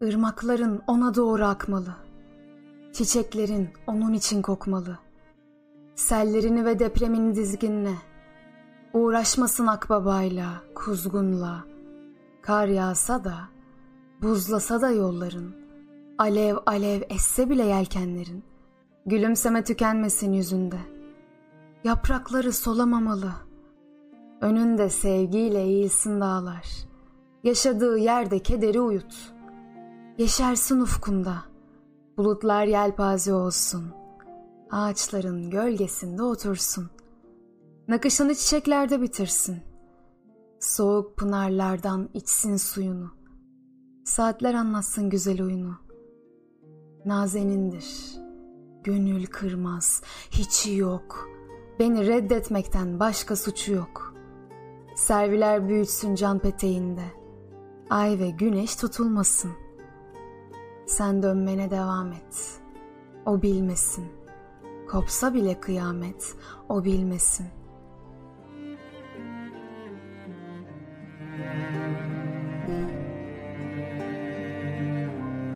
Irmakların ona doğru akmalı. Çiçeklerin onun için kokmalı. Sellerini ve depremini dizginle. Uğraşmasın akbabayla, kuzgunla. Kar yağsa da, buzlasa da yolların. Alev alev esse bile yelkenlerin. Gülümseme tükenmesin yüzünde. Yaprakları solamamalı. Önünde sevgiyle eğilsin dağlar. Yaşadığı yerde kederi uyut. Yeşersin ufkunda. Bulutlar yelpaze olsun. Ağaçların gölgesinde otursun. Nakışını çiçeklerde bitirsin. Soğuk pınarlardan içsin suyunu. Saatler anlatsın güzel oyunu. Nazenindir. Gönül kırmaz, hiçi yok. Beni reddetmekten başka suçu yok. Serviler büyütsün can peteğinde. Ay ve güneş tutulmasın. Sen dönmene devam et. O bilmesin. Kopsa bile kıyamet, o bilmesin. Müzik